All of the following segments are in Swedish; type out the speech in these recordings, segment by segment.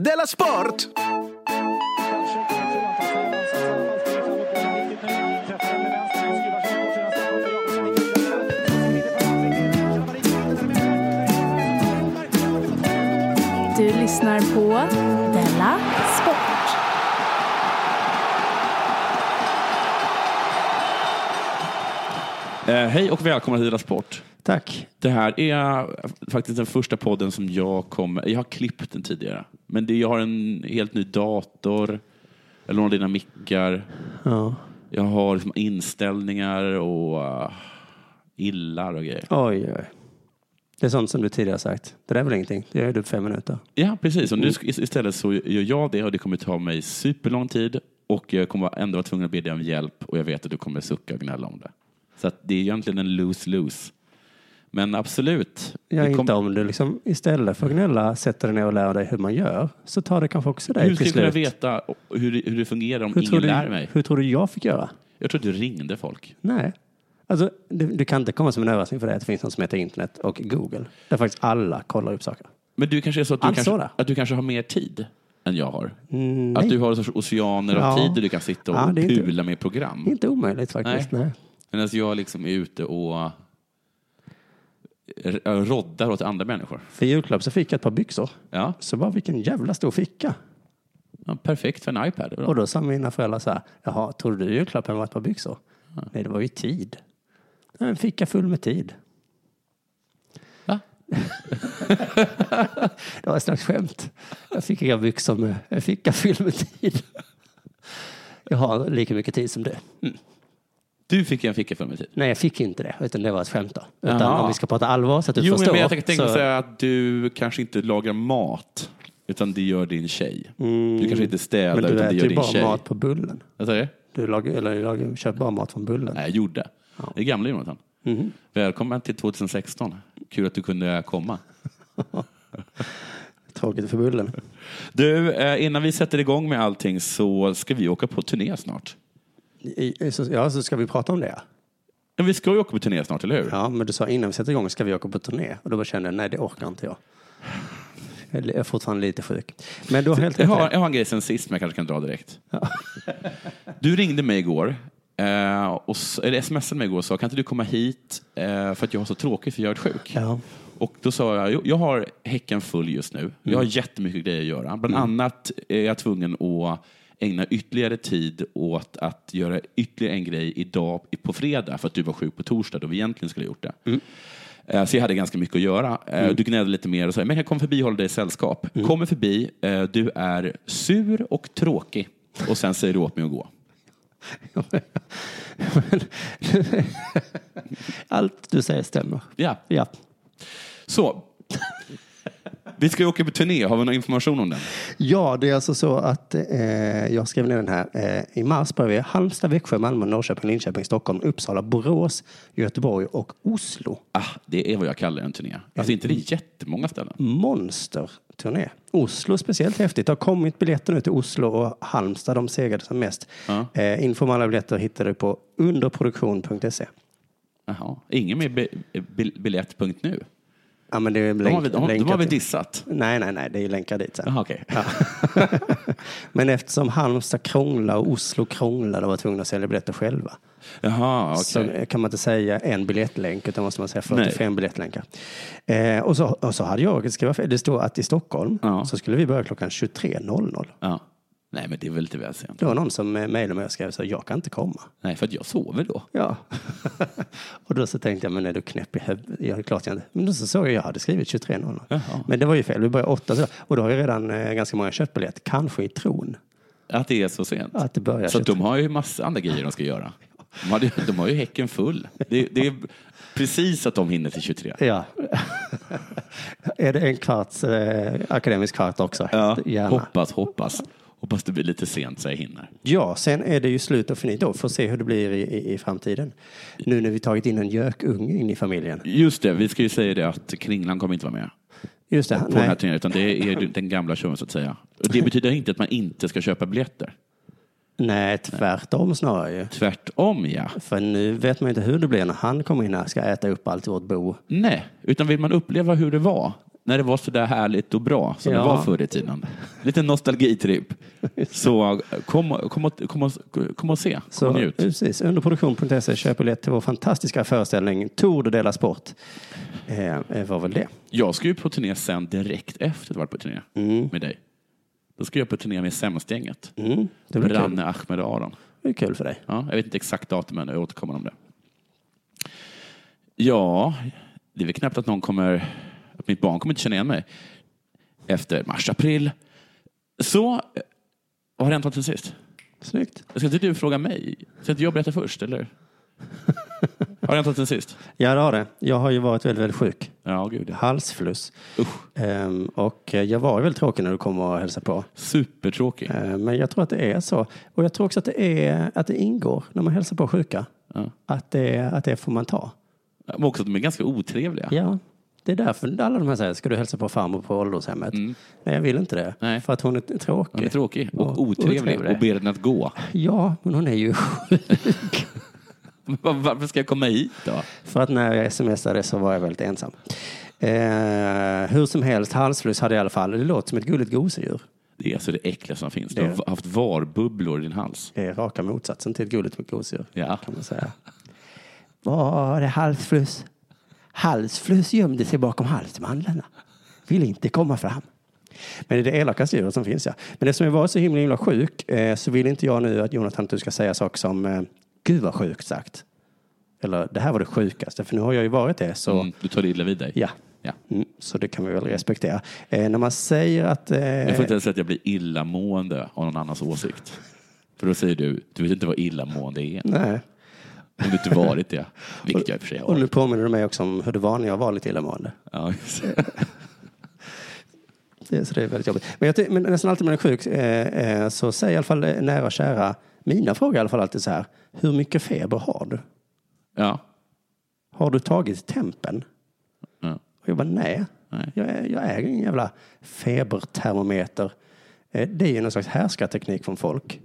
Della Sport! Du lyssnar på Della Sport. Eh, hej och välkomna till Dela Sport. Tack. Det här är faktiskt den första podden som jag kommer... Jag har klippt den tidigare. Men det, jag har en helt ny dator. Eller några av dina mickar. Ja. Jag har liksom inställningar och uh, illar och grejer. Oj, oj. Det är sånt som du tidigare sagt. Det där är väl ingenting. Det gör du på fem minuter. Ja, precis. Och nu sk- istället så gör jag det och det kommer ta mig superlång tid. Och jag kommer ändå vara tvungen att be dig om hjälp och jag vet att du kommer sucka och gnälla om det. Så att det är egentligen en lose-lose. Men absolut. Jag Det inte kom- om du liksom istället för att gnälla sätter dig ner och lär dig hur man gör så tar det kanske också dig Hur ska till jag slut. veta hur, det- hur det fungerar om Hur ingen du, lär mig? hur tror du jag fick göra? Jag tror att du ringde folk. Nej. Alltså, det, det kan inte komma som en överraskning för dig att det finns något som heter internet och Google. Där faktiskt alla kollar upp saker. Men du kanske är så att du, Alltså kanske, det. att du kanske har mer tid än jag har? Mm, Att nej. du har en sorts oceaner av Ja. tid där du kan sitta och Ja, det är inte- pula med program. Inte omöjligt faktiskt. Nej. Medan jag liksom är ute och roddar åt andra människor. För julklapp så fick jag ett par byxor. Ja, Så bara vilken jävla stor ficka. ja perfekt för en iPad. Och då sa mina föräldrar så här, jaha, tror du julklappen var ett par byxor? Nej, det var ju tid. En ficka full med tid. Va? det var ett slags skämt. Jag fick inga byxor med en ficka full med tid. Jag har lika mycket tid som du. Mm. Du fick en ficka full med tid. Nej, jag fick inte det, utan det var ett skämt då. Utan om vi ska prata allvar så att du Jo, förstår. men jag tänkte så, säga att du kanske inte lagar mat, utan det gör din tjej. Mm. Du kanske inte städar, men du utan det äter gör ju din bara tjej. mat på bullen. Vad säger du? Du lagar, eller lagar, köper bara mat från bullen. Nej, jag gjorde. Det är gamla Jonathan. Mhm. Välkommen till 2016. Kul att du kunde komma. Tråkigt för bullen. Du, eh, innan vi sätter igång med allting så ska vi åka på turné snart. Ja, så ska vi prata om det. Ja, vi ska ju åka på turné snart, eller hur? Ja, men du sa innan vi sätter igång ska vi åka på turné. Och då bara kände jag, nej det orkar inte jag. Jag är fortfarande lite sjuk. Men du har helt Jag har, jag har en grej sen sist som jag kanske kan dra direkt. Du ringde mig igår, eh, och, eller smsade mig igår och sa kan inte du komma hit eh, för att jag har så tråkigt för jag är sjuk. Ja. Och då sa jag, "Jo, jag har häcken full just nu. Jag har Mm. jättemycket grejer att göra. Bland annat är jag tvungen att ägna ytterligare tid åt att göra ytterligare en grej idag på fredag för att du var sjuk på torsdag då vi egentligen skulle ha gjort det. Mm. Eh, Så jag hade ganska mycket att göra. Eh, Du gnällde lite mer och sa, men jag kommer förbi och håller dig sällskap. Mm. Kommer förbi, eh, du är sur och tråkig. Och sen säger du åt mig att gå. Allt du säger stämmer. Ja, Ja. så. Vi ska ju åka på turné, har vi någon information om den? Ja, det är alltså så att eh, jag skrev ner den här. Eh, I mars börjar vi Halmstad, Växjö, Malmö, Norrköping, Linköping, Stockholm, Uppsala, Borås, Göteborg och Oslo. Ah, det är vad jag kallar en turné. Alltså inte det är jättemånga ställen. Monsterturné. Oslo speciellt häftigt. Det har kommit biljetter nu till Oslo och Halmstad. De segrade som mest. Ja. Eh, info om alla biljetter hittar du på underproduktion.se. Jaha. Ingen bi- biljett.nu? Ja, men det är De har, länk, vi, de, de länkat har vi dissat. Nej, nej, nej, det är länkar dit sen. Jaha, okej. Men eftersom Halmstad krånglar och Oslo krånglar och var tvungna att sälja biljetter själva. Jaha, okej. Så kan man inte säga en biljettlänk utan måste man säga 45 biljettlänkar. Eh, och, så, och så hade jag skrivit fel. Det står att i Stockholm Ja. så skulle vi börja klockan 23.00. Ja. Nej, men det är väl lite väl sent. Det var någon som eh, mejlade mig och skrev så jag kan inte komma. Nej, för att jag sover då. Ja. och då så tänkte jag, men är du knäpp i huvudet? Ja, klart jag inte. Men då så såg jag, jag hade skrivit 23.00. Jaha. Men det var ju fel, vi började åtta. så- Och då har ju redan eh, ganska många köpt biljett. Kanske i tron Att det är så sent. att det börjar Så att 23. de har ju massa andra grejer de ska göra. De har, de har ju häcken full. Det, det är precis att de hinner till 23. Ja. är det en kvarts eh, akademisk kvart också? Ja, Gärna. hoppas, hoppas. Hoppas det blir lite sent så jag hinner. Ja, sen är det ju slut och finito. Får se hur det blir i, i, i framtiden. Nu när vi tagit in en gökunge in i familjen. Just det, vi ska ju säga det att Kringlan kommer inte vara med Just det. på den här Nej. utan det är den gamla showen så att säga. Det betyder inte att man inte ska köpa biljetter. Nej, tvärtom snarare ju. Tvärtom ja. För nu vet man inte hur det blir när han kommer in här ska äta upp allt i vårt bo. Nej, utan vill man uppleva hur det var när det var så där härligt och bra som Ja. det var förr i tiden. Lite nostalgitripp. Så kom, kom, och- kom, och- kom och se. Kom Så och njut. precis, underproduktion.se köper biljett till vår fantastiska föreställning Tour de Dela Sport. Eh, var väl det. Jag ska ju på turné sen direkt efter att varit på turné med dig. Då ska jag på turné med Sämstgänget. Mm, det blir kul. Branne Ahmed Aron. Det är kul för dig. Ja, jag vet inte exakt datum än, jag återkommer om det. Ja, det är väl knappt att någon kommer, mitt barn kommer inte känna igen mig efter mars, april. Så, vad har hänt sen sist? Snyggt. Ska inte du fråga mig? Ska inte jag berätta först, eller? Har det hänt sen sist? Ja, det har det. Jag har ju varit väldigt, väldigt sjuk. Ja, gud. Halsfluss. Ehm, och eh, jag var ju väldigt tråkig när du kom och hälsade på. supertråkig. Ehm, men jag tror att det är så. Och jag tror också att det, är, att det ingår när man hälsar på sjuka. Ja. Att, det, att det får man ta. Men också att de är ganska otrevliga. Ja, det är därför alla de här säger, ska du hälsa på farmor på ålderdomshemmet? Nej, jag vill inte det. Mm. Nej. För att hon är tråkig. Hon är tråkig och Och otrevlig otrevlig. och ber den att gå. Ja, men hon är ju sjuk. Varför ska jag komma hit då? För att när jag smsade så var jag väldigt ensam. Eh, hur som helst, halsfluss hade jag i alla fall. Det låter som ett gulligt gosedjur. Det är alltså det äckliga som finns. Det Du har haft varbubblor i din hals. Det är raka motsatsen till ett gulligt gosedjur. Ja. Kan man säga. Var det halsfluss? Halsfluss gömde sig bakom halsmandlarna. Vill inte komma fram. Men det är det elakaste djuret som finns ja. Men eftersom jag var så himla, himla sjuk eh, så vill inte jag nu att Jonathan att du ska säga saker som eh, Gud vad sjukt sagt. Eller det här var det sjukaste. För nu har jag ju varit det. Så Mm, du tar det illa vid dig. ja. ja. Mm, så det kan vi väl respektera. Eh, när man säger att... Eh, Jag får inte ens säga att jag blir illamående av någon annans åsikt. För då säger du, du vet inte vad illamående är. nej. Om du inte varit det. Vilket jag i och för sig Och har. nu påminner du mig också om hur det var när jag var lite illamående. Ja, just det. Så det är väldigt jobbigt. Men, jag, men nästan alltid när man är sjuk eh, eh, så säger i alla fall eh, nära och kära, mina frågor i alla fall alltid så här, hur mycket feber har du? ja. Har du tagit tempen? ja. Och jag bara, nej, Nej. jag, jag äger ingen jävla febertermometer. Eh, det är ju någon slags härskarteknik från folk.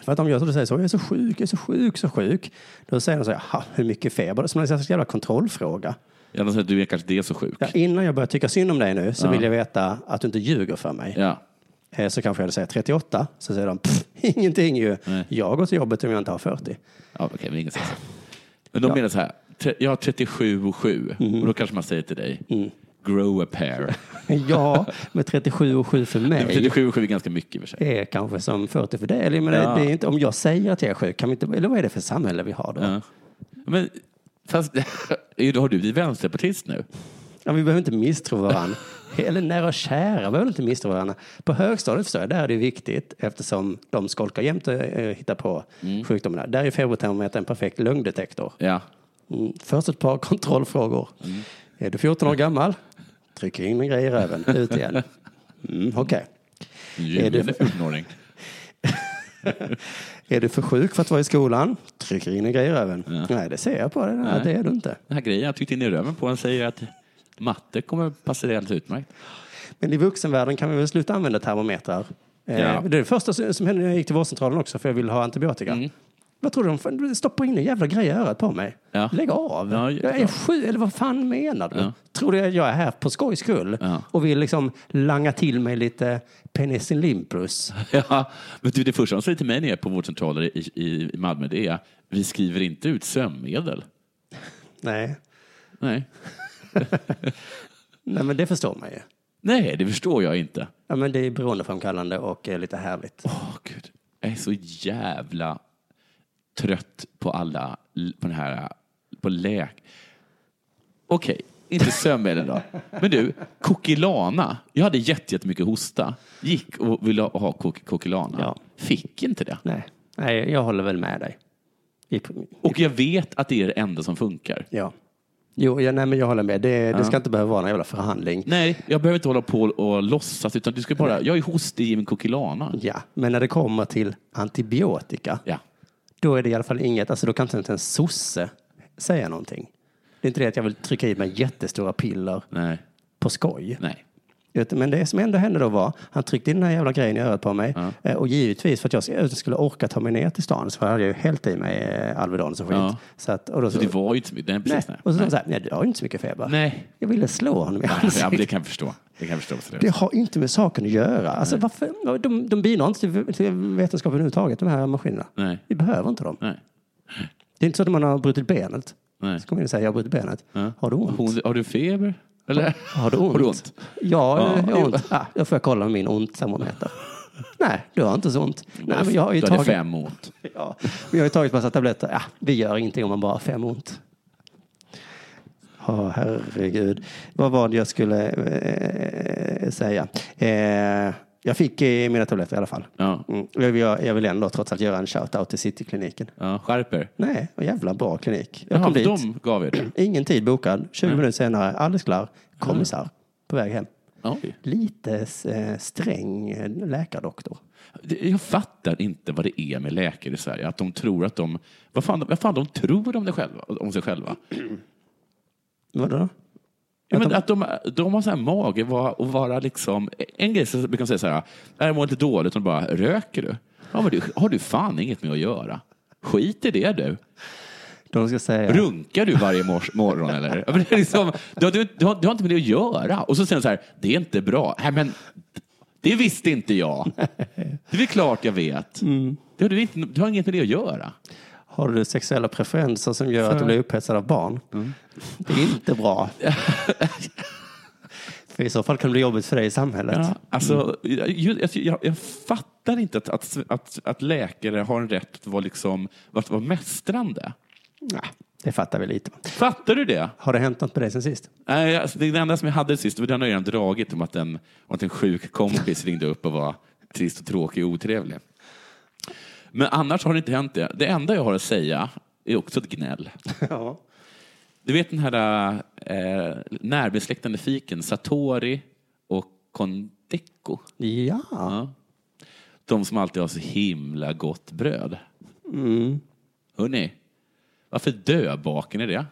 För att om jag så säger så, jag är så sjuk, jag är så sjuk, så sjuk. Då säger de så här, "Jaha, hur mycket feber? Som en slags jävla kontrollfråga. Ja, de säger att du är kanske det så sjuk. Ja, innan jag börjar tycka synd om dig nu så Ja. vill jag veta att du inte ljuger för mig. Ja. Eh, Så kanske jag sagt 38. Så säger de, "Pff, ingenting ju. Nej. Jag går till jobbet om jag inte har 40. Ja, okej, men inget så. Men de Ja. menar så här, jag har 37 och 7. Och då kanske man säger till dig, grow a pair. Ja, med 37 och 7 för mig 37 och 7 är ganska mycket i och för sig. är kanske som 40 för dig. Men Ja. det är inte, om jag säger att jag är sjuk, kan vi inte, eller vad är det för samhälle vi har då? Ja. Ja. Men fast, har du blivit vänsterpartist nu? vi behöver inte misstro varandra. Eller nära och kära behöver inte misstro varandra. På högstadiet förstår jag, där är det viktigt eftersom de skolkar jämt och eh, hittar på Mm. sjukdomarna. Där är febertermometern en perfekt lögndetektor. Ja. Mm. Först ett par kontrollfrågor. Mm. Är du 14 år gammal? Trycker in en grej i röven. Ut igen. Mm, Okej. Ljugande det- 14-åring. Är du för sjuk för att vara i skolan? Trycker in en grej i röven. Ja. Nej, det ser jag på dig. Nej, det är du inte. Den här grejen jag tryckte in i röven på, han säger att matte kommer passa dig alldeles utmärkt. Men i vuxenvärlden kan vi väl sluta använda termometrar. Eh, Ja. Det är det första som som hände när jag gick till vårdcentralen också för jag ville ha antibiotika. Mm. Vad tror du? De stoppar in en jävla grej i örat på mig. Ja. Lägg av. Ja, jag är sju, eller vad fan menar du? Ja. Tror du att jag är här på skojs skull och vill liksom langa till mig lite penicillin plus? Ja, men du, det första de säger till mig när jag är på vårdcentraler i, i, i Malmö, det är vi skriver inte ut sömnmedel. Nej. Nej. Nej, men det förstår man ju. Nej, det förstår jag inte. Ja, men det är beroendeframkallande och eh, lite härligt. Åh, Gud. Jag är så jävla trött på alla, på den här, på läk... Okej, inte sömnmedel då. Men du, Kokilana. Jag hade jätte- jättemycket hosta. Gick och ville ha kok- Kokilana. Ja. Fick inte det. Nej. Nej, jag håller väl med dig. I, Och jag vet att det är det enda som funkar. ja. Jo, ja, nej, men jag håller med. Det, det Ja. ska inte behöva vara någon jävla förhandling. Nej, jag behöver inte hålla på och låtsas, utan du ska bara, jag är hostig, ge mig Kokilana. Ja, men när det kommer till antibiotika, Ja. Då är det i alla fall inget, alltså då kan inte ens en sosse säga någonting. Det är inte det att jag vill trycka i mig jättestora piller Nej, på skoj. nej. Men det som ändå hände då var, han tryckte in den här jävla grejen i örat på mig. Ja. Eh, Och givetvis för att jag skulle- orka ta mig ner till stan så hade jag ju hällt i mig eh, Alvedon och skit. Ja. Så att, och då Så så, det var ju inte så mycket. Nej, nej. precis, nej. Och så sa han så här, nej du har ju inte så mycket feber. nej. Jag ville slå honom i Ja, ansiktet. det kan jag förstå. Det kan jag förstå. Det har inte med saken att göra. Alltså, varför? De, de bidrar inte till, vetenskapen överhuvudtaget, de här maskinerna. Nej. Vi behöver inte dem. Nej. Det är inte så att man har brutit benet. Nej. Så kommer in och säger, jag har brutit benet. Ja. Har du ont? Har du feber? Eller? Har du ont? Har du ont? Ja, Ja, jag har ont. Ja, då får jag kolla med min ont-termometer. Nej, du har inte så ont. Nej, men jag har ju du tagit, fem ont. ja, men jag har ju tagit massa tabletter. Ja, vi gör ingenting om man bara har fem ont. Ja, herregud. Vad var det jag skulle eh, säga? Eh, jag fick eh, mina tabletter i alla fall. Ja. Mm. Jag, vill, jag vill ändå trots allt göra en shout-out till Citykliniken. Ja, skärper. Nej, en jävla bra klinik. Jag Jaha, kom dit. de gav er det? Ingen tid bokad. 20 minuter senare, alldeles klar. Kommissar på väg hem. Oj. Lite eh, sträng eh, läkardoktor. Det- Jag fattar inte vad det är med läkare i Sverige. Att de tror att de... Vad fan, vad fan de tror om, det själva, om sig själva. Vadå? Ja, men att de, de har så här mage att vara liksom... En grej brukar de säga så här, jag mår lite dåligt, och de bara, röker du? Ja, men du? Har du fan inget med att göra? Skit i det du. De ska säga... Runkar du varje mors- morgon eller? Ja, men det är liksom, du, har- du, du, har, du har inte med det att göra. Och så säger de så här, det är inte bra. Nej, men det visste inte jag. Det är väl klart jag vet. Det har du, inte, du har inget med det att göra. Har du sexuella preferenser som gör att du blir upphetsad av barn? Det är inte bra. för i så fall kan det bli jobbigt för dig i samhället. Ja, alltså, jag, jag, jag, fattar inte att, att, att, att läkare har en rätt att vara, liksom, att vara mästrande. Ja, det fattar vi lite. Fattar du det? Har det hänt något med dig sen sist? Nej, alltså, det enda som jag hade sist, var den har jag redan dragit om att en, om att en sjuk kompis ringde upp och var trist och tråkig och otrevlig. Men annars har det inte hänt det. Det enda jag har att säga är också ett gnäll. Ja. Du vet den här eh, närbesläktade fiken, Satori och Kondeko? Ja. Ja. De som alltid har så himla gott bröd. Mm. Hörrni, varför döbaken är det?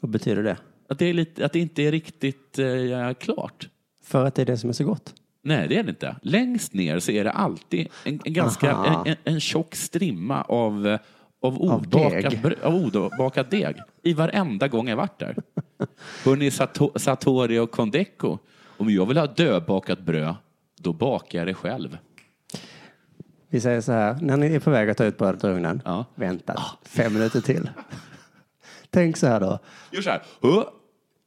Vad betyder det? Att det, är lite, att det inte är riktigt eh, klart. För att det är det som är så gott? Nej, det är det inte. Längst ner så är det alltid en, en ganska Aha. en, en, en tjock strimma av, av, obakad, deg. av obakad deg. I varenda gång jag varit där. Hörrni, Sato, Satori och Kondeko. Om jag vill ha döbakat bröd, då bakar jag det själv. Vi säger så här, när ni är på väg att ta ut brödet ur ugnen, Ja. vänta fem minuter till. Tänk så här då, Gör så här. Huh?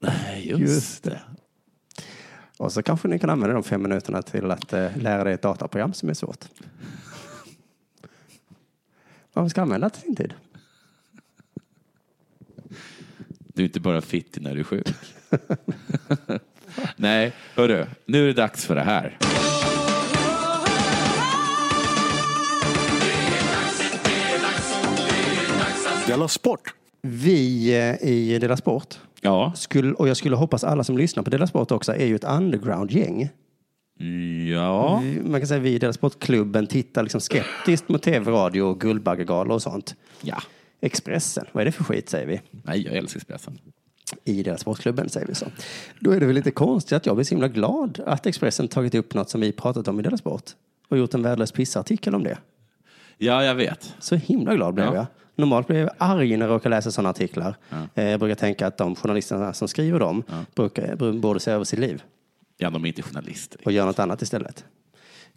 Nej, just, Just det. Och så kanske ni kan använda de fem minuterna till att eh, lära dig ett dataprogram som är svårt. Vad ska använda till sin tid. Du är inte bara fittig när du är sjuk. Nej, hörru. Nu är det dags för det här. Della Sport! Vi eh, i Dela Sport, Ja. skulle, och jag skulle hoppas alla som lyssnar på Dela Sport också, är ju ett underground-gäng. Ja. Man kan säga vi i Dela Sport-klubben tittar liksom skeptiskt mot tv, radio och Guldbaggegalor och sånt. Ja. Expressen, vad är det för skit säger vi? Nej, jag älskar Expressen. I deras sportklubben säger vi så. Då är det väl lite konstigt att jag blir så himla glad att Expressen tagit upp något som vi pratat om i deras sport och gjort en värdelös pissartikel om det. Ja, jag vet. Så himla glad blev Ja. jag. Normalt blir jag arg när jag råkar läsa sådana artiklar. Eh, Jag brukar tänka att de journalisterna som skriver dem brukar, br- borde se över sitt liv Ja, de är inte journalister. och göra något annat istället.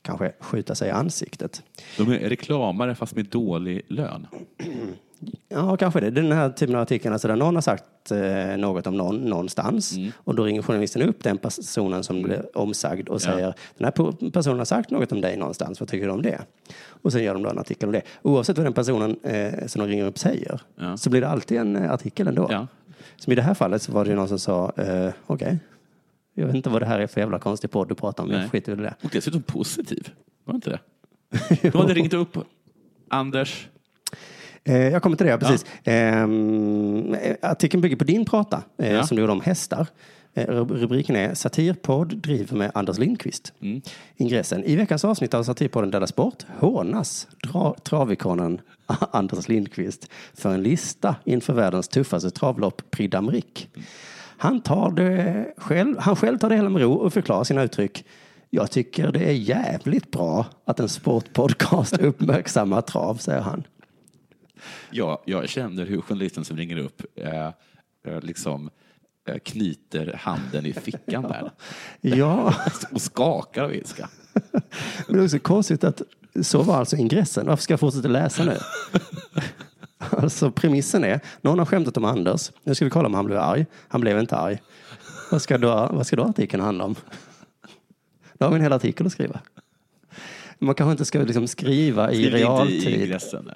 Kanske skjuta sig i ansiktet. De är reklamare fast med dålig lön. Ja, kanske det. Den här typen av artikeln, alltså där någon har sagt eh, något om någon någonstans och då ringer journalisten upp den personen som blir omsagd och säger den här personen har sagt något om dig någonstans, vad tycker du om det? Och sen gör de då en artikel om det. Oavsett vad den personen eh, som de ringer upp säger Ja. så blir det alltid en eh, artikel ändå. Ja. Som i det här fallet så var det ju någon som sa, eh, okej, jag vet inte vad det här är för jävla konstig podd du pratar om, Nej. jag skiter i det. Och dessutom positiv. Var det inte det? De hade ringt upp Anders. Eh, jag kommer till det, precis. Ehm, eh, artikeln bygger på din prata eh, Ja. som du gjorde om hästar. Eh, rub- rubriken är Satirpodd driver med Anders Lindqvist. Mm. Ingressen. I veckans avsnitt av Satirpodden Della Sport hånas dra- travikonen Anders Lindqvist för en lista inför världens tuffaste travlopp Prix d'Amérique. Han, tar det själv, han själv tar det hela med ro och förklarar sina uttryck. Jag tycker det är jävligt bra att en sportpodcast uppmärksammar trav, säger han. Ja, jag känner hur journalisten som ringer upp eh, eh, liksom eh, knyter handen i fickan där Ja, och skakar av ilska. men det är också konstigt att så var alltså ingressen. Varför ska jag fortsätta läsa nu? Alltså premissen är, någon har skämtat om Anders. Nu ska vi kolla om han blev arg. Han blev inte arg. Vad ska då, vad ska då artikeln handla om? Då har vi en hel artikel att skriva. Man kanske inte ska liksom skriva i Skriv inte i realtid. ingressen.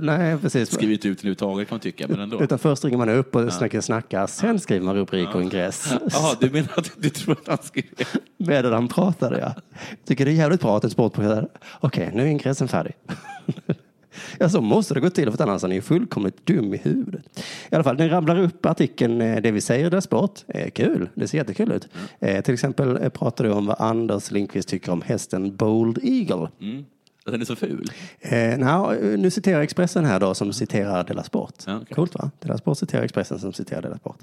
Nej, precis. Skriv inte ut överhuvudtaget kan man tycka, men ändå. Utan först ringer man upp och snackar, snackar. Sen skriver man rubrik och ingress. Jaha, du menar att du tror att han skrev? Medan han pratade, ja. Tycker det är jävligt bra att en sportprogram... Okej, nu är ingressen färdig. Ja, så måste det gå till, för annars är ni fullkomligt dum i huvudet. I alla fall, den rabblar upp artikeln eh, Det vi säger där sport. Eh, kul, det ser jättekul ut. Eh, till exempel eh, pratar du om vad Anders Lindqvist tycker om hästen Bold Eagle. Mm. Att den är så ful? Eh, nå, nu citerar Expressen här då som citerar Della Sport. Ja, okej. Coolt va? Della Sport citerar Expressen som citerar Della Sport.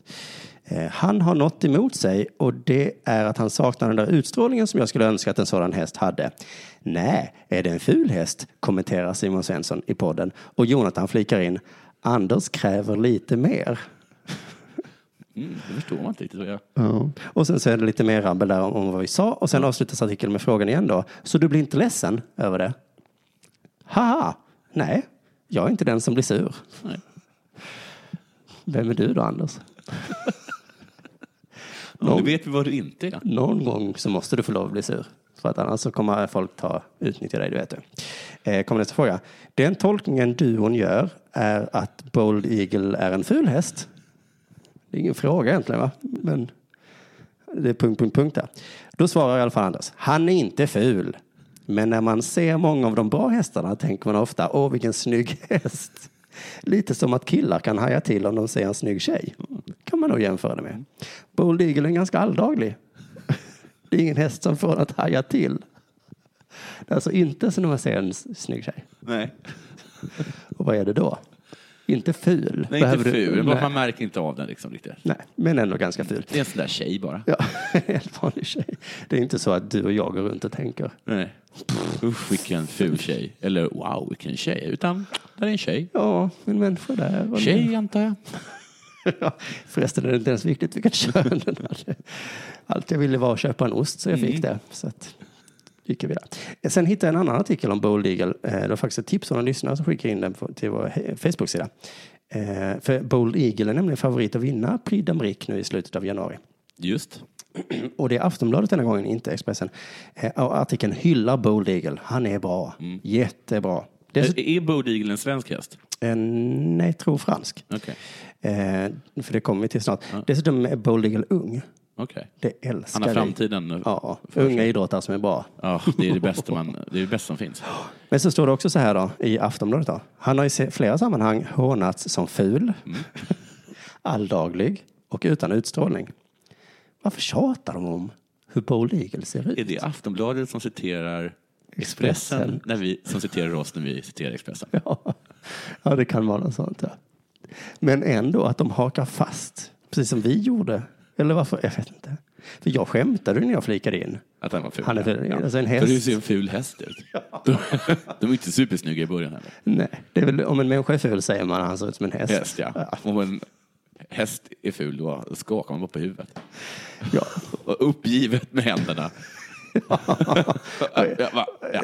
Eh, han har något emot sig och det är att han saknar den där utstrålningen som jag skulle önska att en sådan häst hade. Nej, är det en ful häst? kommenterar Simon Svensson i podden och Jonathan flikar in. Anders kräver lite mer. Mm, det förstår man inte riktigt. Ja. Och sen så är det lite mer rabbel där om, om vad vi sa och sen avslutas artikeln med frågan igen då. Så du blir inte ledsen över det? Haha, nej, jag är inte den som blir sur. Nej. Vem är du då Anders? Ja, Någon- nu vet vi vad du inte är. Någon gång så måste du få lov att bli sur. För att annars så kommer folk ta, utnyttja dig, du vet det. Eh, kommer nästa fråga. Den tolkningen duon gör är att Bold Eagle är en ful häst. Det är ingen fråga egentligen va? Men det är punkt, punkt, punkt där. Då svarar i alla fall Anders. Han är inte ful. Men när man ser många av de bra hästarna tänker man ofta, åh vilken snygg häst. Lite som att killar kan haja till om de ser en snygg tjej. Kan man nog jämföra det med. Bold Eagle är ganska alldaglig. Det är ingen häst som får att haja till. Det är alltså inte som när man ser en snygg tjej. Nej, Och vad är det då? Inte ful. Nej inte du- ful. Nej. Man märker inte av den liksom riktigt. Nej, men ändå ganska ful. Det är en sån där tjej bara. Ja, en vanlig tjej. Det är inte så att du och jag går runt och tänker. Nej. Usch, vilken ful tjej. Eller wow, vilken tjej. Utan, där är en tjej. Ja, en människa där. Tjej, antar jag. Ja, förresten är det inte ens viktigt vilket kön den hade. Allt jag ville var att köpa en ost så jag fick det. Så att, jag vidare. Sen hittade jag en annan artikel om Bold Eagle. Eh, Det var faktiskt ett tips från en lyssnare som skickade in den till vår Facebook-sida. Eh, För Bold Eagle är nämligen favorit att vinna Prix d'Amérique nu i slutet av januari. Just. Och det är Aftonbladet denna gången, inte Expressen. Eh, Och artikeln hyllar Bold Eagle. Han är bra. Jättebra. Dessutom, Är Bold Eagle en svensk häst? eh, nej, jag tror fransk. Okej. Eh, för det kommer vi till snart. Dessutom är Bold Eagle ung. Okej. Det älskar Han har framtiden nu. Ja, unga idrottare som är bra. Ja, det är det bästa, man, det är det bästa som finns. Men så står det också så här då, i Aftonbladet. Då. Han har i flera sammanhang hånats som ful, Mm. alldaglig och utan utstrålning. Varför tjatar de om hur Bold Eagle ser ut? Är det Aftonbladet som citerar Expressen. Expressen, när vi, som citerar oss när vi citerar Expressen? Ja. ja, det kan vara något sånt. Ja. Men ändå att de hakar fast, precis som vi gjorde. Eller varför? Jag vet inte. För jag skämtade när jag flikade in. Att han var ful? Han är ful. Alltså en För häst. du ser en ful häst ut. De, de är inte supersnygga i början heller. Nej, det är väl, om en människa är ful säger man att han ser ut som en häst. Häst, ja. Om en häst är ful, då skakar man bara på huvudet. Ja. Och uppgivet med händerna. Ja, ja.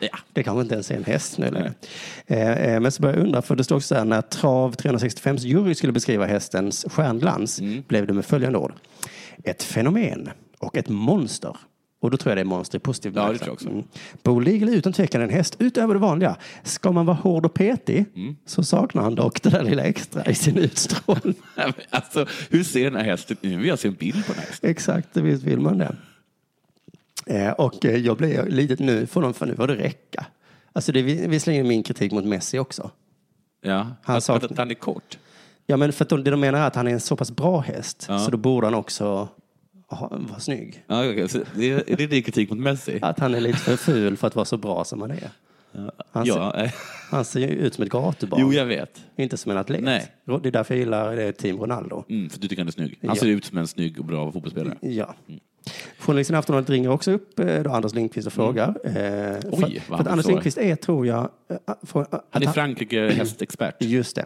ja. Det kanske inte ens är en häst nu längre. Eh, eh, men så börjar jag undra, för det står också så här, när Trav 365 jury skulle beskriva hästens stjärnglans blev det med följande ord. Ett fenomen och ett monster. Och då tror jag det är monster i positiv Ja, det tror jag också. Mm. Bo Eagle är utan tvekan en häst utöver det vanliga. Ska man vara hård och petig så saknar han dock det där lilla extra i sin utstrålning. Alltså, hur ser den här hästen ut? Nu vill jag se en bild på den här hästen. Exakt, visst vill man det. Eh, och eh, jag blev lite nu, får de, för nu får det räcka. Alltså det är vis- visserligen min kritik mot Messi också. Ja, Han saknar- att han är kort. Ja, men för att de, det de menar är att han är en så pass bra häst Ja. så då borde han också ha, vara snygg. Ja, okej, så det är, det din kritik mot Messi? Att han är lite för ful för att vara så bra som han är. Han, ser, Ja, eh, han ser ju ut som ett gatubarn. jo, jag vet. Inte som en atlet. Nej. Det är därför jag gillar det Team Ronaldo. Mm, för du tycker han är snygg. Han Ja. ser ut som en snygg och bra fotbollsspelare. Ja. Journalisten i Aftonbladet ringer också upp eh, då Anders Lindqvist och frågar. Eh, Mm. Oj, för, för att Anders. Lindqvist är, tror jag... eh, Från, Han är Frankrike hästexpert. Just det.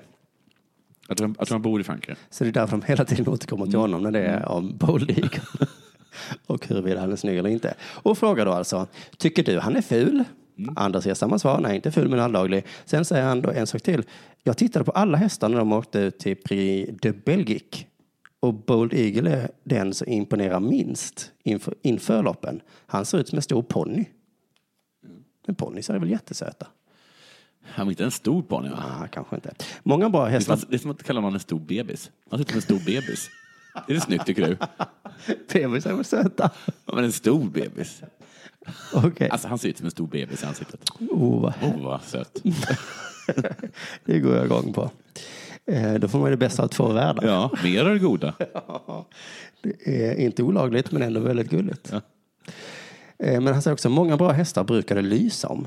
Jag tror, jag tror han bor i Frankrike. Så det är därför de hela tiden återkommer Mm. till honom när det är om Bold Eagle. och huruvida han är snygg eller inte. Och frågar då alltså, tycker du han är ful? Mm. Anders ger samma svar, nej inte ful men alldaglig. Sen säger han då en sak till. Jag tittade på alla hästar när de åkte ut till Prix de Belgique. Och Bold Eagle är den som imponerar minst inför, inför loppen. Han ser ut som en stor ponny. Men ponnys är väl jättesöta? Han är inte en stor ponny va? Ah, kanske inte. Många bra hästar. det är som att kalla någon en stor bebis. Han ser ut som en stor bebis. Är det snyggt tycker du? Bebisar är väl söta? Ja, men en stor bebis. Okej. Alltså han ser ut som en stor bebis i ansiktet. Oh, vad Oh vad söt. Det går jag igång på. Eh, då får man ju det bästa av två världar. Ja, mer av det goda. Det är inte olagligt men ändå väldigt gulligt. Ja. Eh, men han säger också många bra hästar brukar det lysa om.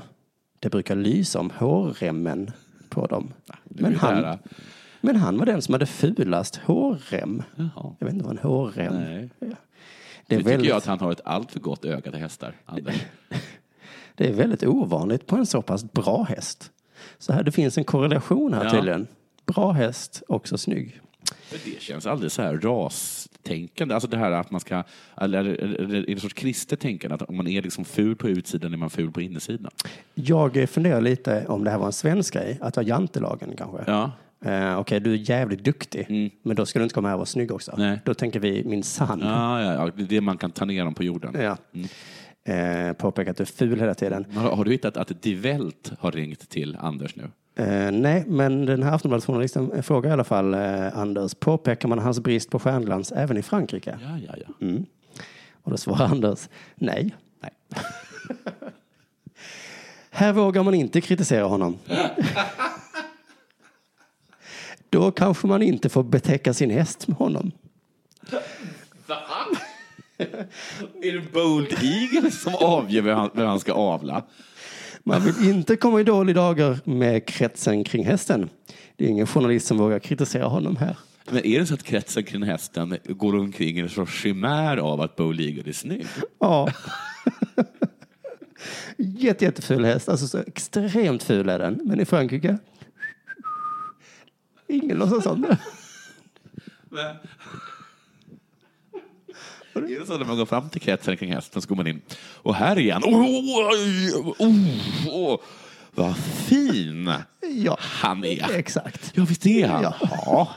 Det brukar lysa om hårremmen på dem. Är Men han, men han var den som hade fulast hårrem. Jaha. Jag vet inte vad en hårrem Nej. är. Det är, tycker väldigt, jag att han har ett allt för gott öga till hästar, Anders. det är väldigt ovanligt på en så pass bra häst. Så här, det finns en korrelation här Ja. tydligen. Bra häst, också snygg. Det känns aldrig så här rastänkande. Alltså det här att man ska, eller är det en sorts kristet tänkande att om man är liksom ful på utsidan är man ful på insidan. Jag funderar lite om det här var en svensk grej, att vara jantelagen kanske. Ja, Eh, Okej, du är jävligt duktig, Mm. men då ska du inte komma här och vara snygg också. Nej. Då tänker vi min sann. ja, ja, ja, det är det man kan ta ner dem på jorden. Ja. Eh, påpeka att du är ful hela tiden. Har, har du hittat att Die Welt har ringt till Anders nu? Eh, nej, men den här Aftonbladet-journalisten frågar i alla fall eh, Anders, påpekar man hans brist på stjärnglans även i Frankrike? Ja, ja, ja. Mm. Och då svarar Anders, nej. Nej. Här vågar man inte kritisera honom. Då kanske man inte får betäcka sin häst med honom. Är det Bold Eagle som avgör vem han, vem han ska avla? Man vill inte komma i dåliga dagar med kretsen kring hästen. Det är ingen journalist som vågar kritisera honom här. Men är det så att kretsen kring hästen går omkring i en sorts chimär av att Bold Eagle är snygg? Ja. Jätte, jätteful häst. Alltså så extremt ful är den. Men i Frankrike? Ingen låtsas om det. Är det så när man går fram till kretsen kring hästen så går man in och här är han. Oh, oj, oh, oh, vad fin Ja, han är. exakt. Ja, visst är han? Ja.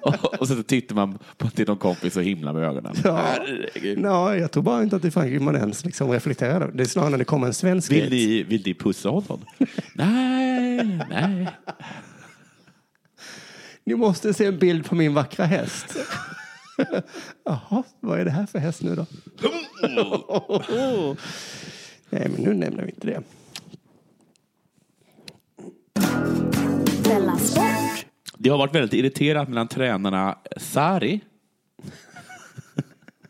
Och, och så tittar man på till någon kompis och himlar med ögonen. Ja. Herregud. Jag tror bara inte att i Frankrike man ens liksom reflekterar. över det. Det är snarare när det kommer en svensk Vill ni, vill ni pussa honom? nej, nej. Ni måste se en bild på min vackra häst. Jaha, vad är det här för häst nu då? Nej, men nu nämner vi inte det. Det har varit väldigt irriterat mellan tränarna Sari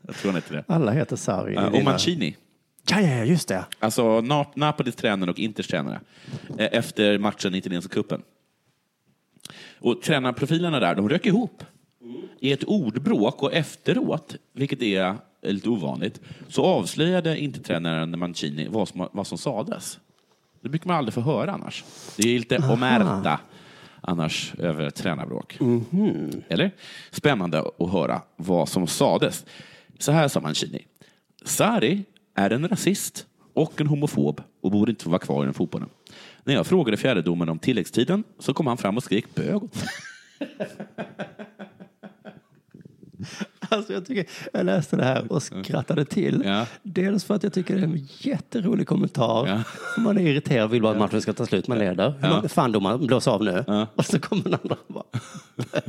jag tror han heter det. Alla heter Sarri. i och Mancini. Ja, ja, ja, just det. Alltså Nap- Napolis tränare och Inters tränare. eh, Efter matchen i italienska cupen. Och tränarprofilerna där, de rök ihop. I ett ordbråk och efteråt, vilket är lite ovanligt, så avslöjade Intertränaren Mancini vad som, vad som sades. Det brukar man aldrig få höra annars. Det är lite omerta annars över tränarbråk. Eller? Spännande att höra vad som sades. Så här sa Mancini. Sari är en rasist och en homofob och borde inte få vara kvar i den fotbollen. När jag frågade fjärdedomaren om tilläggstiden så kom han fram och skrek bög. Alltså jag, tycker, jag läste det här och skrattade till. Ja. Dels för att jag tycker det är en jätterolig kommentar. Ja. Man är irriterad och vill bara att matchen ska ta slut. Man leder. Ja. Fan domaren, blås av nu. Ja. Och så kommer den andra och bara...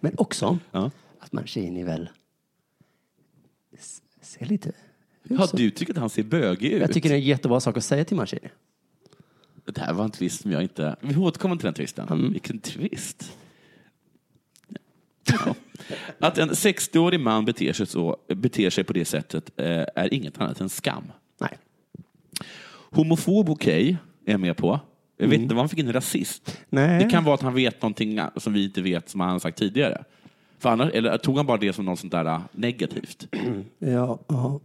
Men också Ja. att Mancini väl ser lite... Ja, du tycker att han ser bögig ut? Jag tycker det är en jättebra sak att säga till Mancini. Det här var en twist som jag inte... Vi återkommer till den twisten. Mm. Vilken twist. Ja. Att en 60-årig man beter sig, så, beter sig på det sättet eh, är inget annat än skam. Nej. Homofob okej, är jag med på. Jag vet inte vad han fick in rasist. Nej. Det kan vara att han vet någonting som vi inte vet som han har sagt tidigare. För annars, eller tog han bara det som något sånt där äh, negativt? Ja, ja.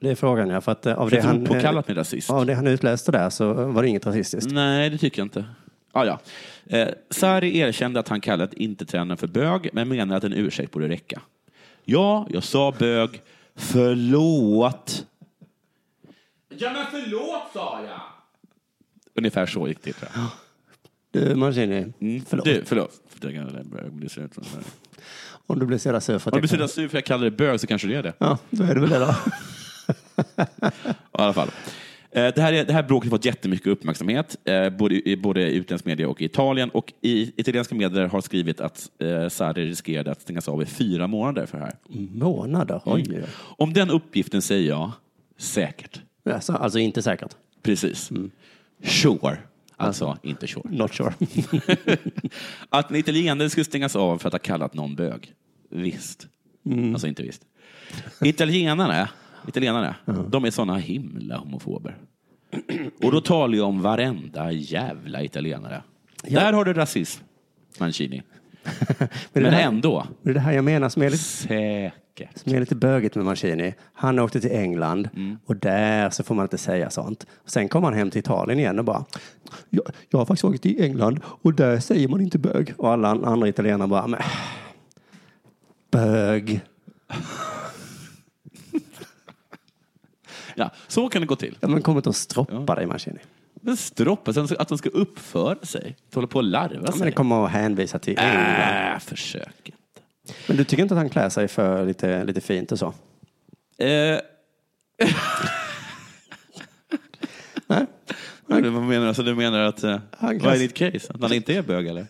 det är frågan ja. För att eh, av För det, han, han, påkallat med rasist? av det han utläste där så var det inget rasistiskt. Nej, det tycker jag inte. Ah, ja. eh, Sarri erkände att han kallat inte tränaren för bög, men menar att en ursäkt borde räcka. Ja, jag sa bög. Förlåt. Ja, men förlåt sa jag. Ungefär så gick det. Tror jag. Du Mancini, Mm. förlåt. Du, förlåt. Om du blir så jävla sur för att Om du blir så sur för att jag kallar det bög så kanske det är det. Ja, då är det väl det då. I alla fall. Eh, Det här, är- det här bråket har fått jättemycket uppmärksamhet, eh, både i både i utländsk media och i Italien. Och i italienska medier har skrivit att eh, Sarri riskerade att stängas av i fyra månader för det här. Månader? Oj. Mm. Om den uppgiften säger jag säkert. Alltså, alltså inte säkert. Precis. Sure. Alltså, inte sure. Not sure. Att en italienare skulle stängas av för att ha kallat någon bög. Visst. Alltså inte visst. Italienare, italienare de är såna himla homofober. Och då talar jag om varenda jävla italienare. Där har du rasism, Mancini. Men, Men här, ändå. det är det här jag menar som är lite, Säkert. som är lite bögigt med Mancini. Han åkte till England och där så får man inte säga sånt. Sen kommer han hem till Italien igen och bara jag, jag har faktiskt åkt till England och där säger man inte bög. Och alla andra italienare bara men, bög. Ja, så kan det gå till. Ja, men kom inte och stroppa dig Mancini. Men stroppa, sen att de ska uppföra sig. Hålla på och larva Ja, men det sig. kommer att hänvisa till England. Äh, försök inte. Men du tycker inte att han klär sig för lite, lite fint och så? Eh, Nej? vad menar du? Alltså, du menar att... Eh, Han vad är ditt case? Att han inte är bög, eller?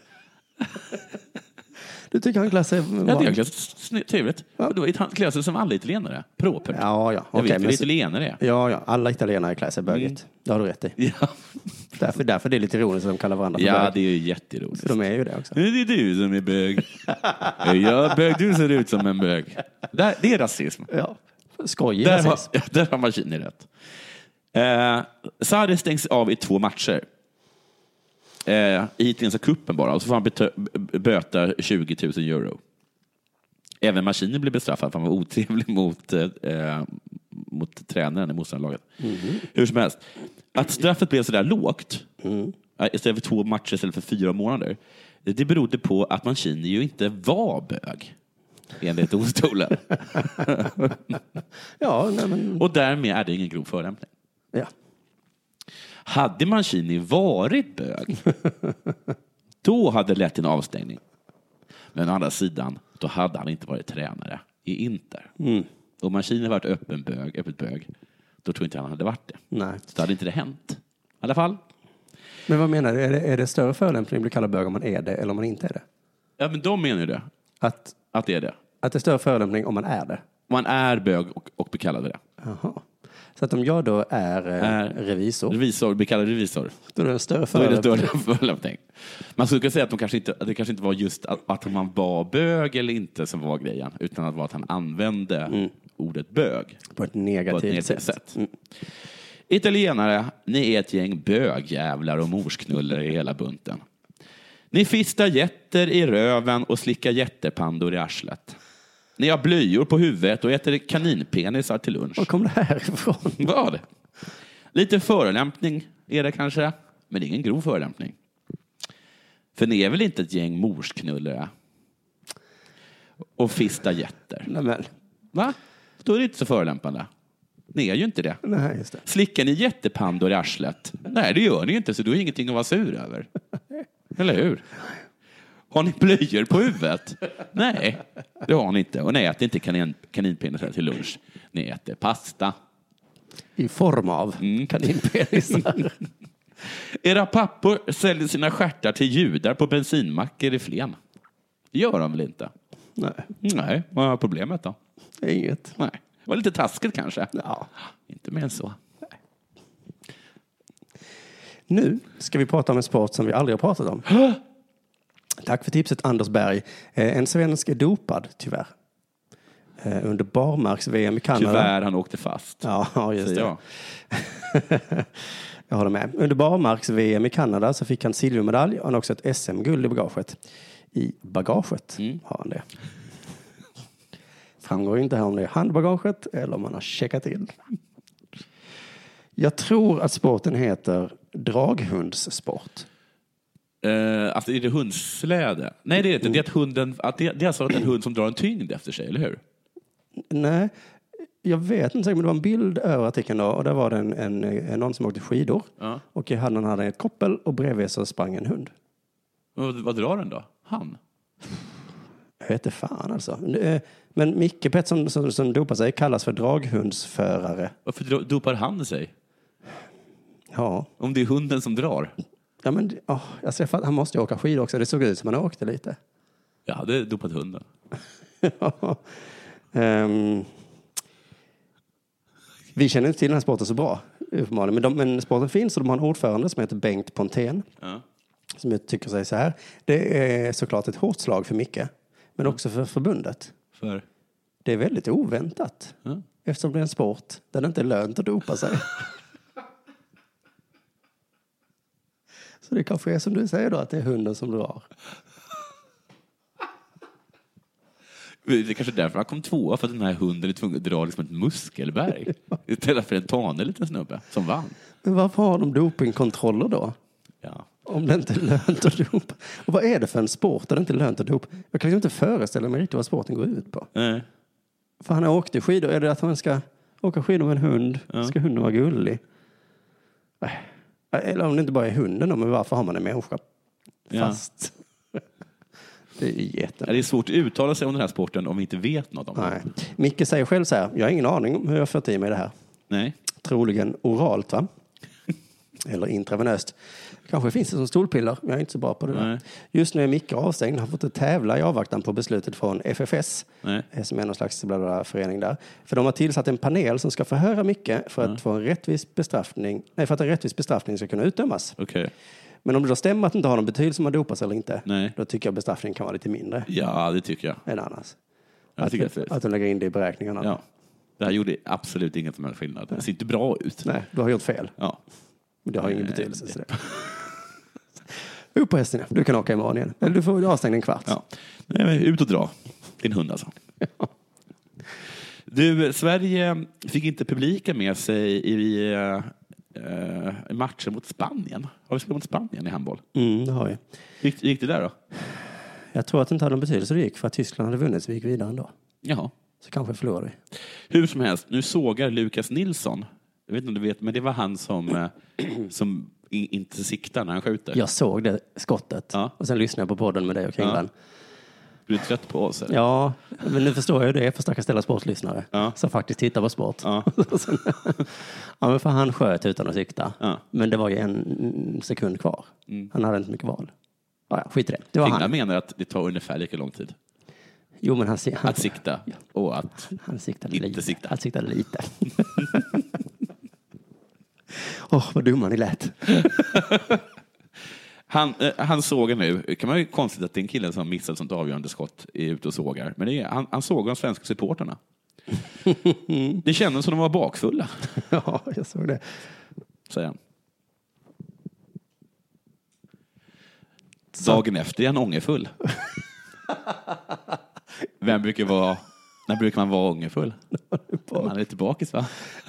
Du tycker han klär sig... Ja, det är ganska sny- trevligt. Ja. Då är han klär sig som alla italienare. Propert. Ja, ja. Jag Okej, vet men italienare är. Ja, ja. Alla italienare klär sig bögigt. Det har du rätt i. Ja, Därför, därför det är lite ironiskt att de kallar varandra för ja bög. det är ju jätteroligt. För de är ju det också. Det är du som är bög. Jag är bög, du ser ut som en bög. Där, det är rasism. Ja. Skojig Där har, rasism. ja, där har Mancini rätt. Eh, Sarri stängs av i två matcher. Eh, italienska cupen bara, och så får han böta 20 000 euro. Även Mancini blev bestraffad för han var otrevlig mot, eh, mot tränaren i motståndarlaget. Hur som helst, att straffet blev så där lågt, eh, istället för två matcher istället för fyra månader, det berodde på att Mancini ju inte var bög, enligt domstolen. Ja, men... Och därmed är det ingen grov förolämpning. Ja. Hade Mancini varit bög, då hade det lett till en avstängning. Men å andra sidan, då hade han inte varit tränare i Inter. Om Mancini varit öppen bög, öppet bög, då tror jag inte han hade varit det. Nej. Så då hade inte det hänt. I alla fall. Men vad menar du? Är det, är det större förolämpning att bli kallad bög om man är det eller om man inte är det? Ja, men de menar ju det. Att, Att det är det. att det är större förolämpning om man är det? Man är bög och, och blir kallad det. Jaha. Så att om jag då är, eh, Är- revisor, Revisor, blir kallad revisor. då är det en större förolämpning. Man skulle kunna säga att, de kanske inte, det kanske inte var just att, att man var bög eller inte som var grejen, utan att, var att han använde ordet bög På ett på negativt, ett negativt sätt. sätt. Italienare, ni är ett gäng bögjävlar och morsknullare i hela bunten. Ni fistar jätter i röven och slickar jättepandor i arslet. Ni har blöjor på huvudet och äter kaninpenisar till lunch. Var kom det här ifrån? Vad? Lite förolämpning är det kanske, men det är ingen grov förolämpning. För ni är väl inte ett gäng morsknullare? Och fistar jätter. Nej, men, Va? Då är det inte så förolämpande. Ni är ju inte det. nej, just det. Slickar ni jättepandor i arslet? Nej, det gör ni inte, så du har ingenting att vara sur över. Eller hur? Har ni blöjor på huvudet? Nej, det har ni inte. Och ni äter inte kanin, kaninpenisar till lunch. Ni äter pasta. I form av Mm. kaninpenisar. Era pappor säljer sina stjärtar till judar på bensinmackor i Flen. Det gör de väl inte? nej, Nej, vad är problemet då? inget. Nej. Det var lite taskigt kanske. Ja. Inte mer än så. Nu ska vi prata om en sport som vi aldrig har pratat om. Tack för tipset Anders Berg. Eh, En svensk är dopad, tyvärr. Eh, Under barmarks-VM i Kanada. Tyvärr, han åkte fast. Ja, just det. Jag håller med. Under barmarks-VM i Kanada så fick han silvermedalj och han har också ett SM-guld i bagaget. I bagaget har han det. Framgår inte här om det är handbagaget eller om man har checkat in. Jag tror att sporten heter draghundssport. Eh, alltså är det hundsläde? Nej, det är det inte. Det är, att hunden, att det, det är alltså en hund som drar en tyngd efter sig, eller hur? Nej, jag vet inte, säkert, men det var en bild över artikeln då och där var det en, en, en, någon som åkte skidor Ja. och i handen hade han ett koppel och bredvid så sprang en hund. Och vad drar den då? Han? Jag vet inte fan alltså. Eh, Men Micke Pettersson som, som dopar sig kallas för draghundsförare. Varför dopar han sig? Ja, Om det är hunden som drar? Ja men oh, jag ser för han måste ju åka skidor också. Det såg ut som han åkte lite. Jag hade dopat hunden. Ehm, vi känner inte till den här sporten så bra, uppenbarligen. Men, de, men sporten finns och de har en ordförande som heter Bengt Pontén. Ja. Som tycker säger så här. Det är såklart ett hårt slag för Micke, men också för förbundet. För? Det är väldigt oväntat. Ja. Eftersom det är en sport där det inte är lönt att dopa sig. Så det kanske är som du säger då, att det är hunden som drar. Det är kanske därför han kom tvåa, för att den här hunden är tvungen att dra liksom ett muskelberg. Istället för en tanig liten snubbe som vann. Men varför har de dopingkontroller då? Ja. Om det inte är lönt att dopa. Och vad är det för en sport där det inte är lönt att dopa? Jag kan liksom inte föreställa mig riktigt vad sporten går ut på. Nej. För han åkte skidor. Är det att man ska åka skidor med en hund? Ja. Ska hunden vara gullig? Nej. Eller om det inte bara är hunden då, men varför har man en människa Ja. fast? det är. Ja, Det är svårt att uttala sig om den här sporten om vi inte vet något om Nej. den. Micke säger själv så här, jag har ingen aning om hur jag fått i mig det här. Nej. Troligen oralt va? Eller intravenöst. Kanske finns det som stolpiller, jag är inte så bra på det där. Nej. Just nu är Micke avstängd, han har fått tävla i avvaktan på beslutet från FFS, Nej. eh, som är någon slags bla bla förening där. För de har tillsatt en panel som ska förhöra Micke för att få en rättvis bestraffning, nej, för att en rättvis bestraffning ska kunna utdömas. Okej. Men om det då stämmer att det inte har någon betydelse om man dopas eller inte, Nej. då tycker jag bestraffningen kan vara lite mindre Ja, det tycker jag. än annars. Jag att, att, att de lägger in det i beräkningarna. ja. Det här gjorde absolut ingen som helst skillnad. Det ser inte bra ut. Nej, du har gjort fel. Ja. Men det har ingen betydelse. Så det. Upp på hästen, du kan åka imorgon igen. Eller du får avstängd en kvart. ja. Nej, men ut och dra. Din hund alltså. Du, Sverige fick inte publiken med sig i, eh, matchen mot Spanien. Har vi spelat mot Spanien i handboll? Mm, det har vi. Gick, gick det där då? Jag tror att det inte hade någon betydelse det gick för att Tyskland hade vunnit så vi gick vidare ändå. Jaha. Så kanske förlorade vi. Hur som helst, nu sågar Lukas Nilsson. Jag vet inte om du vet, men det var han som, eh, som inte siktar när han skjuter. Jag såg det skottet Ja. och sen lyssnade jag på podden med dig och Kringlan. Blir du trött på oss? Eller? Ja. men nu förstår jag ju det för stackars ställa sportlyssnare Ja. som faktiskt tittar på sport. Ja. Ja, men för han sköt utan att sikta. Ja. Men det var ju en sekund kvar. Han hade inte mycket val. Ja, ja, skit i det. Det var Kringlan han. menar att det tar ungefär lika lång tid Jo, men han, han, att sikta och att... han siktade Inte lite. sikta. Han siktade lite. Åh, vad dumma ni lät. Han, eh, han sågar nu, kan man ju konstigt att det är en kille som missat sånt avgörande skott är ute och sågar. Men det är, han, han sågar de svenska supporterna. Det kändes som de var bakfulla, Ja, jag såg det. säger han. Dagen efter är han ångerfull. Vem brukar vara, när brukar man vara ångerfull? Man är lite bakis va?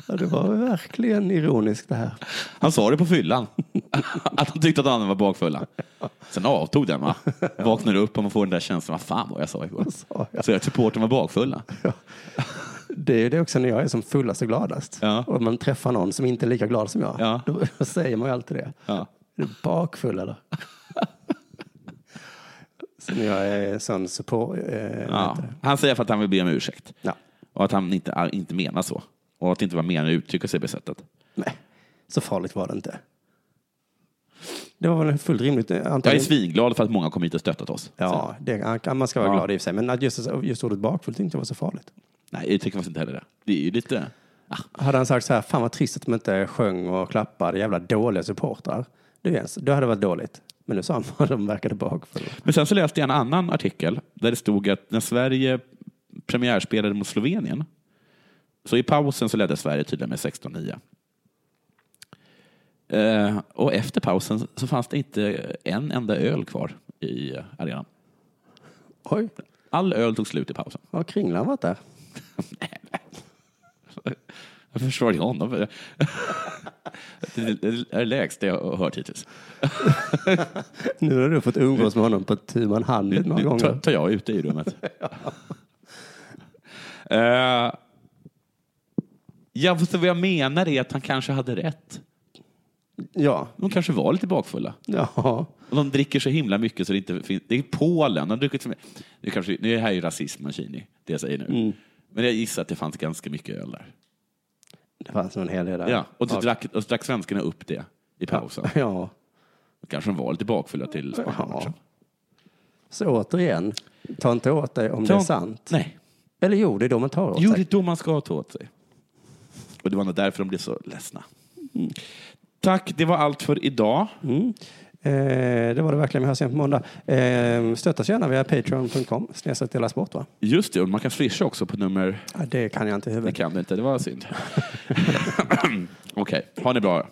Ja, det var verkligen ironiskt det här. Han sa det på fyllan. Att han tyckte att andra var bakfulla. Sen avtog den va? Vaknar upp och man får den där känslan, vad fan vad jag sa igår. sa jag? Så att supporten var bakfulla. Det är det också när jag är som fullast och gladast. Ja. Och man träffar någon som inte är lika glad som jag. Ja. Då säger man ju alltid det. Ja. Är du bakfull eller? Jag är sån support... Eh, Ja. Han säger för att han vill be om ursäkt. Ja. Och att han inte, inte menar så. Och att det inte var meningen att uttrycka sig på sättet. Nej, så farligt var det inte. Det var väl fullt rimligt. eh, Jag är Antagligen. svinglad för att många kom hit och stöttat oss. Ja, det, man ska vara Ja. glad i och för sig. Men att just, just ordet bakfull tyckte jag var så farligt. Nej, jag tycker faktiskt inte heller det. Det är ju lite... Hade han sagt så här, fan vad trist att de inte sjöng och klappade, jävla dåliga supportrar. Det, är ens- det hade varit dåligt. Men nu sa han att de verkade bakfulla. Men sen så läste jag en annan artikel där det stod att när Sverige premiärspelade mot Slovenien så i pausen så ledde Sverige tydligen med 16-9. Eh, och efter pausen så fanns det inte en enda öl kvar i arenan. Oj, All öl tog slut i pausen. har Kringlan varit där? Jag försvarar honom det. Det är det lägsta jag har hört hittills. Nu har du fått umgås med honom på tu man hand Nu, några nu gånger. tar jag ute i rummet. Eh, ja, fast vad jag menar är att han kanske hade rätt. Ja, De kanske var lite bakfulla. ja. Och de dricker så himla mycket så det inte finns... Det är Polen. De druckit så mycket. Det, kanske, det här är ju rasism, Mancini, det jag säger nu. Mm. Men jag gissar att det fanns ganska mycket öl där. Det fanns nog en hel del där. Ja, och så drack, och så drack svenskarna upp det i pausen. Ja. Då kanske de var lite bakfulla till Spanienmatchen. Så återigen, ta inte åt dig om det är sant. Nej. Eller jo, det är då man tar åt Jo, det sig. är då man ska ta åt sig. Och det var nog därför de blev så ledsna. Tack, det var allt för idag. Eh, det var det verkligen. Vi hörs igen på måndag. Eh, stötta oss gärna via patreon.com. Snedstreck dela sport va? Just det, och man kan swisha också på nummer... Ja, det kan jag inte i Det huvudet. kan du inte, det var synd. Okej, ha det bra.